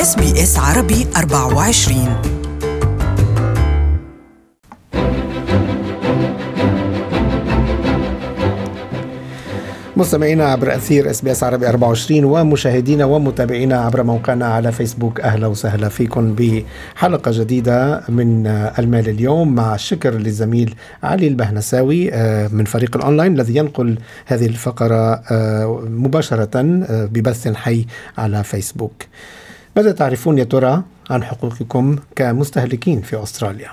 إس بي إس عربي 24 مستمعينا عبر أثير إس بي إس عربي 24 ومشاهدينا ومتابعينا عبر موقعنا على فيسبوك. أهلا وسهلا فيكم بحلقة جديدة من المال اليوم مع الشكر للزميل علي البهنساوي آه، من فريق الأونلاين الذي ينقل هذه الفقرة آه، مباشرة آه، ببث حي على فيسبوك. ماذا تعرفون يا ترى عن حقوقكم كمستهلكين في أستراليا؟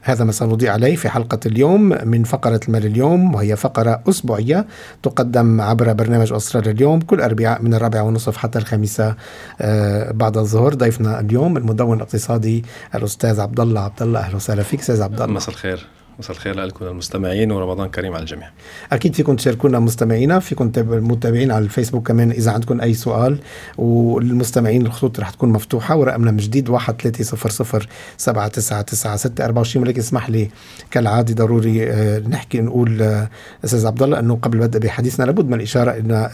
هذا ما سنضيء عليه في حلقة اليوم من فقرة المال اليوم وهي فقرة أسبوعية تقدم عبر برنامج أستراليا اليوم كل أربعاء من الرابعة ونصف حتى الخامسة آه، بعد الظهر. ضيفنا اليوم المدون الاقتصادي الأستاذ عبد الله عبد الله. أهلا وسهلا فيك أستاذ عبد الله. مساء الخير. مساء الخير لكم المستمعين ورمضان كريم على الجميع. أكيد فيكم تشاركونا مستمعينا فيكم متابعين على الفيسبوك كمان إذا عندكم أي سؤال والمستمعين الخطوط رح تكون مفتوحة ورقمنا من جديد 1300 799 ولكن اسمح لي كالعادة ضروري آه، نحكي نقول آه، أستاذ عبد الله أنه قبل بدء بحديثنا لابد من الإشارة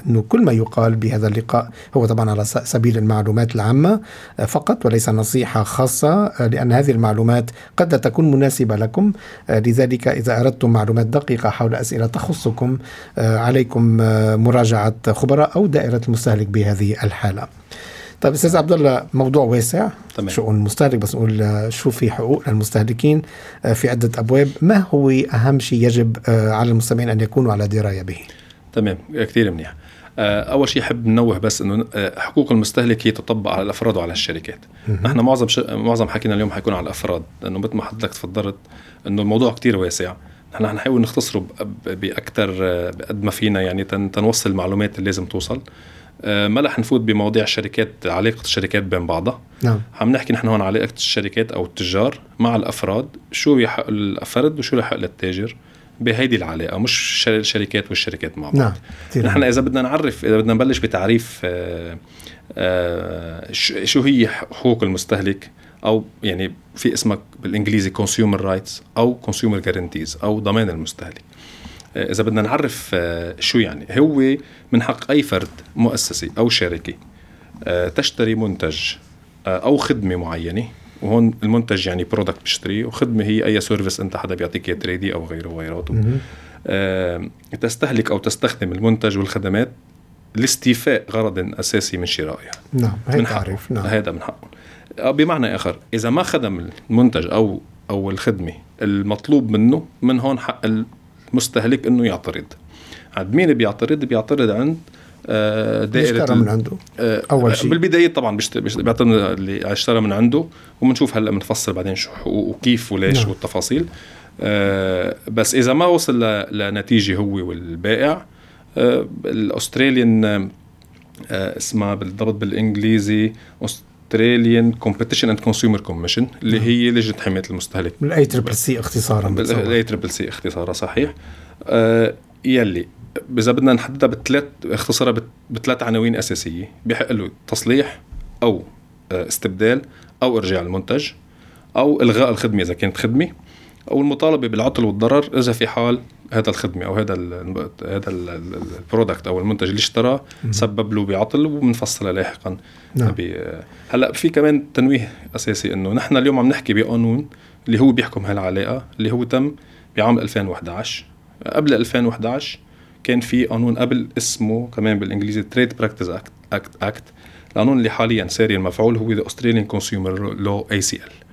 أنه كل ما يقال بهذا اللقاء هو طبعا على سبيل المعلومات العامة آه، فقط وليس نصيحة خاصة لأن هذه المعلومات قد لا تكون مناسبة لكم لذلك إذا أردتم معلومات دقيقة حول أسئلة تخصكم آه، عليكم آه، مراجعة خبراء أو دائرة المستهلك بهذه الحالة. طيب أستاذ عبد الله موضوع واسع تمام. شؤون المستهلك بس نقول آه، شو في حقوق المستهلكين في عدة أبواب. ما هو أهم شيء يجب على المستمعين أن يكونوا على دراية به؟ تمام كثير منيح. أول شيء احب ننوه بس إنه حقوق المستهلك هي تطبق على الأفراد وعلى الشركات. نحن معظم ش... معظم حكينا اليوم حيكون على الأفراد لأنه مثل ما حضرتك تفضلت إنه الموضوع كتير واسع. نحن حنحاول نختصره باكثر بقد ما فينا يعني تنوصل المعلومات اللي لازم توصل. آه، ما رح نفوت بمواضيع الشركات علاقة الشركات بين بعضها. نعم. عم نحكي نحن هون علاقة الشركات أو التجار مع الأفراد شو يحق الفرد وشو يحق للتاجر. بهيدي العلاقة مش الشركات والشركات مع بعض. نعم نحن إذا بدنا نعرف إذا بدنا نبلش بتعريف آه، آه، شو هي حقوق المستهلك أو يعني في اسمك بالإنجليزي consumer rights أو consumer guarantees أو ضمان المستهلك. آه، إذا بدنا نعرف شو يعني. هو من حق أي فرد مؤسسي أو شركه تشتري منتج أو خدمة معينة وهون المنتج يعني product بشتريه وخدمة هي أي service أنت حدا بيعطيك اياه تريدي أو غيره وغيره تستهلك أو تستخدم المنتج والخدمات لاستيفاء غرض أساسي من شرائها نعم من تعريف نعم. هذا من حقهم بمعنى آخر إذا ما خدم المنتج أو أو الخدمة المطلوب منه من هون حق المستهلك إنه يعترض. عند مين بيعترض؟ بيعترض عند آه، دائرة اشترى من عنده؟ آه، أول شيء. بالبداية طبعا بيعترض اللي اشترى من عنده وبنشوف هلأ بنفصل بعدين شو وكيف وليش نعم. والتفاصيل. آه، بس إذا ما وصل لنتيجة هو والبائع ال Australian اسمها بالضبط بالإنجليزي Australian Competition and Consumer Commission اللي نعم. هي لجنة حماية المستهلك. ال A triple C اختصارا ال A triple C اختصارا صحيح. آه يلي إذا بدنا نحددها بثلاث اختصارها بثلاث عناوين أساسية. بحق له تصليح أو آه استبدال أو إرجاع المنتج أو إلغاء الخدمة إذا كانت خدمة أو المطالبة بالعطل والضرر إذا في حال هذا الخدمة أو هذا ال هذا ال product أو المنتج اللي اشتراه سبب له بعطل وبنفصلها لاحقا. نعم. هلأ في كمان تنويه أساسي إنه نحن اليوم عم نحكي بقانون اللي هو بيحكم هالعلاقة اللي هو تم بعام 2011 قبل 2011 كان في قانون قبل اسمه كمان بالإنجليزي Trade Practices Act Act القانون اللي حاليا ساري المفعول هو ذا Australian Consumer Law ACL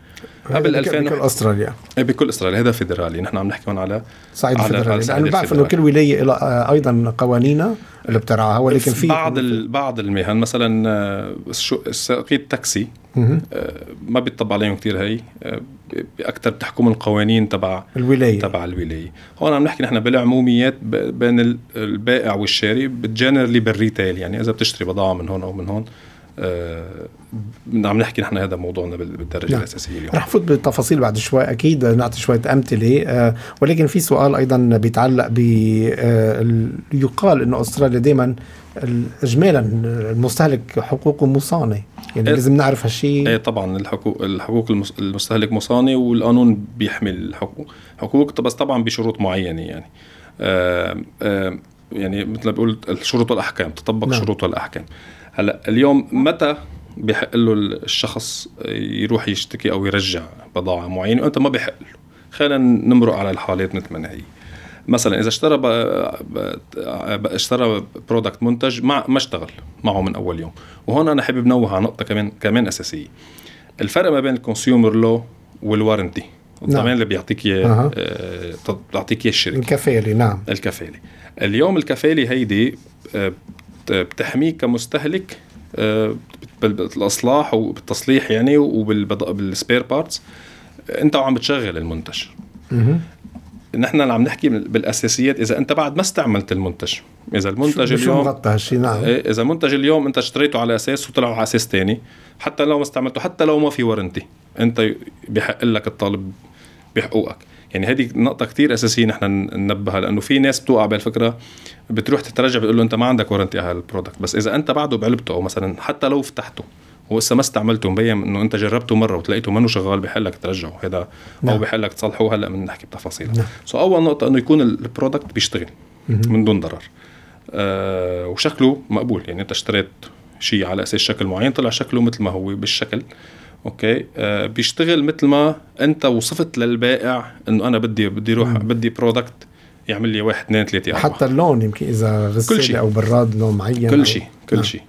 قبل 2000 بكل أستراليا. إيه، بكل أستراليا هذا فيدرالي. نحن عم نحكي هون على صعيد الفيدرالي. لأنه بعرف إنه كل ولاية لها أيضا قوانينها اللي بترعاها ولكن في بعض بعض المهن مثلا آه، سائقي تاكسي آه، ما بيطبق عليهم كثير هي. آه، أكثر بتحكم القوانين تبع الولاية. تبع الولاية. هون عم نحكي نحن بالعموميات بين البائع والشاري ب generally بال retail يعني إذا بتشتري بضاعة من هون أو من هون. آه عم نحكي نحن هذا موضوعنا بالدرجة نعم. الأساسية اليوم. رح فوت بالتفاصيل بعد شوي أكيد نعطي شوية أمثلة. آه ولكن في سؤال أيضا بيتعلق ب آه يقال إنه أستراليا دائما اجمالا المستهلك حقوقه مصانه يعني إيه. لازم نعرف هالشيء إيه طبعا الحقوق الحقوق المستهلك مصانه والقانون بيحمل الحقوق حقوق بس طبعا بشروط معينة يعني. آه آه يعني مثل ما بقول الشروط والأحكام تطبق نعم. الشروط والأحكام. هلا اليوم متى بيحق له الشخص يروح يشتكي أو يرجع بضاعة معينة وإمتى ما بيحق له؟ خلينا نمرق على الحالات مثل ما هي. مثلا إذا اشترى ب... ب... اشترى product منتج ما ما اشتغل معه من أول يوم. وهون أنا حابب نوه على نقطة كمان كمان أساسية. الفرق ما بين ال consumer law وال warranty الضمان نعم. اللي بيعطيك إياه أه. آه، بيعطيك إياه الشركة. الكفالة نعم. الكفالة. اليوم الكفالة هيدي آه، بتحميك كمستهلك آه، بالإصلاح وبالتصليح يعني وبال spare parts أنت وعم بتشغل المنتج. نحن اللي عم نحكي بالأساسيات إذا أنت بعد ما استعملت المنتج إذا المنتج اليوم مغطى هالشيء نعم. إيه، إذا المنتج اليوم أنت اشتريته على أساس وطلع على أساس ثاني حتى لو ما استعملته حتى لو ما في warranty أنت بحق لك تطالب بحقوقك. يعني هذه نقطة كتير أساسية نحن ننبهها لأنه في ناس بتوقع بهالفكرة بتروح تترجع بتقول له أنت ما عندك warranty على ال product بس إذا أنت بعده بعلبته أو مثلا حتى لو فتحته ولسه ما استعملته مبين إنه أنت جربته مرة وتلاقيته منه شغال بحقلك ترجعه. هذا نعم. أو بحقلك تصلحه. هلأ بنحكي بتفاصيل نعم. so أول نقطة إنه يكون ال product بيشتغل من دون ضرر. آه وشكله مقبول. يعني أنت اشتريت شيء على أساس شكل معين طلع شكله مثل ما هو بالشكل. Okay. آه بيشتغل مثل ما أنت وصفت للبائع إنه أنا بدي بدي أروح بدي product يعمل لي واحد اثنين ثلاثة أربعة. حتى اللون يمكن إذا غسالة أو براد لون معين كل شيء كل نعم. شيء.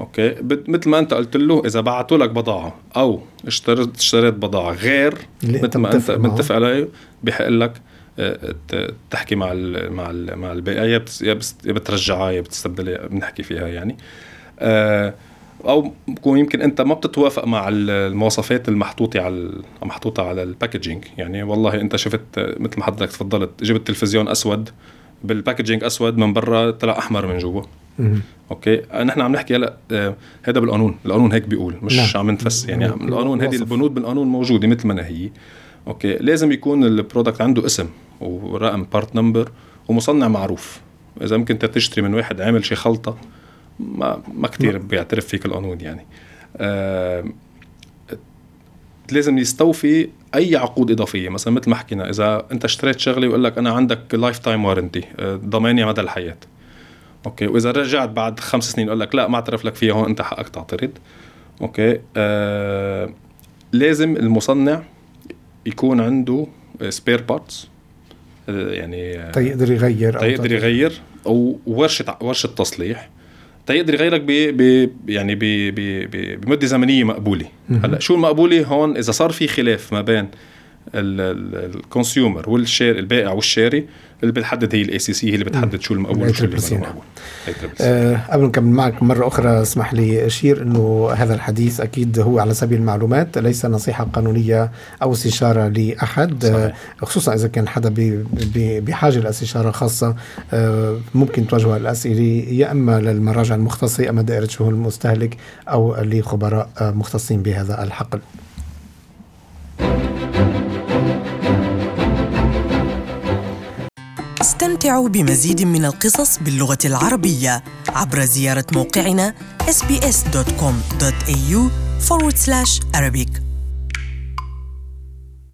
Okay. مثل ما أنت قلت له إذا بعثوا لك بضاعة أو اشتريت اشتريت بضاعة غير مثل ما أنت متفق عليه بحق لك آه، تحكي مع ال مع ال مع البائع. يا بترجعها يا بتستبدلها بنحكي فيها يعني. آه، أو بكون يمكن أنت ما بتتوافق مع المواصفات المحطوطة على محطوطة على ال packaging يعني والله أنت شفت مثل ما حضرتك تفضلت جبت تلفزيون أسود بال packaging أسود من برا طلع أحمر من جوا. Okay؟ نحن عم نحكي هلا آه هذا بالقانون القانون هيك بيقول مش نعم. عم نتفس يعني القانون هذه البنود بالقانون موجودة مثل ما هي. Okay؟ لازم يكون ال product عنده اسم ورقم part number ومصنع معروف. إذا ممكن تشتري من واحد عامل شي خلطة ما ما كثير. بيعترف فيك القانون يعني. آه لازم يستوفي أي عقود إضافية. مثلا مثل ما حكينا إذا أنت اشتريت شغلة ويقول لك أنا عندك lifetime warranty ضمانة مدى الحياة. Okay وإذا رجعت بعد خمس سنين يقول لك لا ما اعترف لك فيها هون أنت حقك تعترض. Okay آه لازم المصنع يكون عنده spare parts آه يعني تيقدر يغير تيقدر يغير أو ورشة ورشة تصليح. تيقدر يغيرك ب ب يعني ب ب بمدة زمنية مقبولة. هلأ شو المقبولة هون إذا صار في خلاف ما بين ال consumer والشير البائع والشاري اللي بتحدد هي ال ACCC هي اللي بتحدد شو المقبول وشو اللي مقبول أه قبل نكمل معك مرة أخرى اسمح لي أشير إنه هذا الحديث أكيد هو على سبيل المعلومات ليس نصيحة قانونية أو استشارة لأحد. صحيح. خصوصا إذا كان حدا بحاجة لاستشاره خاصة أه ممكن توجه الأسئلة يا إما للمراجع المختصة إما دائرة شؤون المستهلك أو لخبراء مختصين بهذا الحقل. استمتعوا بمزيد من القصص باللغة العربية عبر زيارة موقعنا sbs.com.au forward slash Arabic.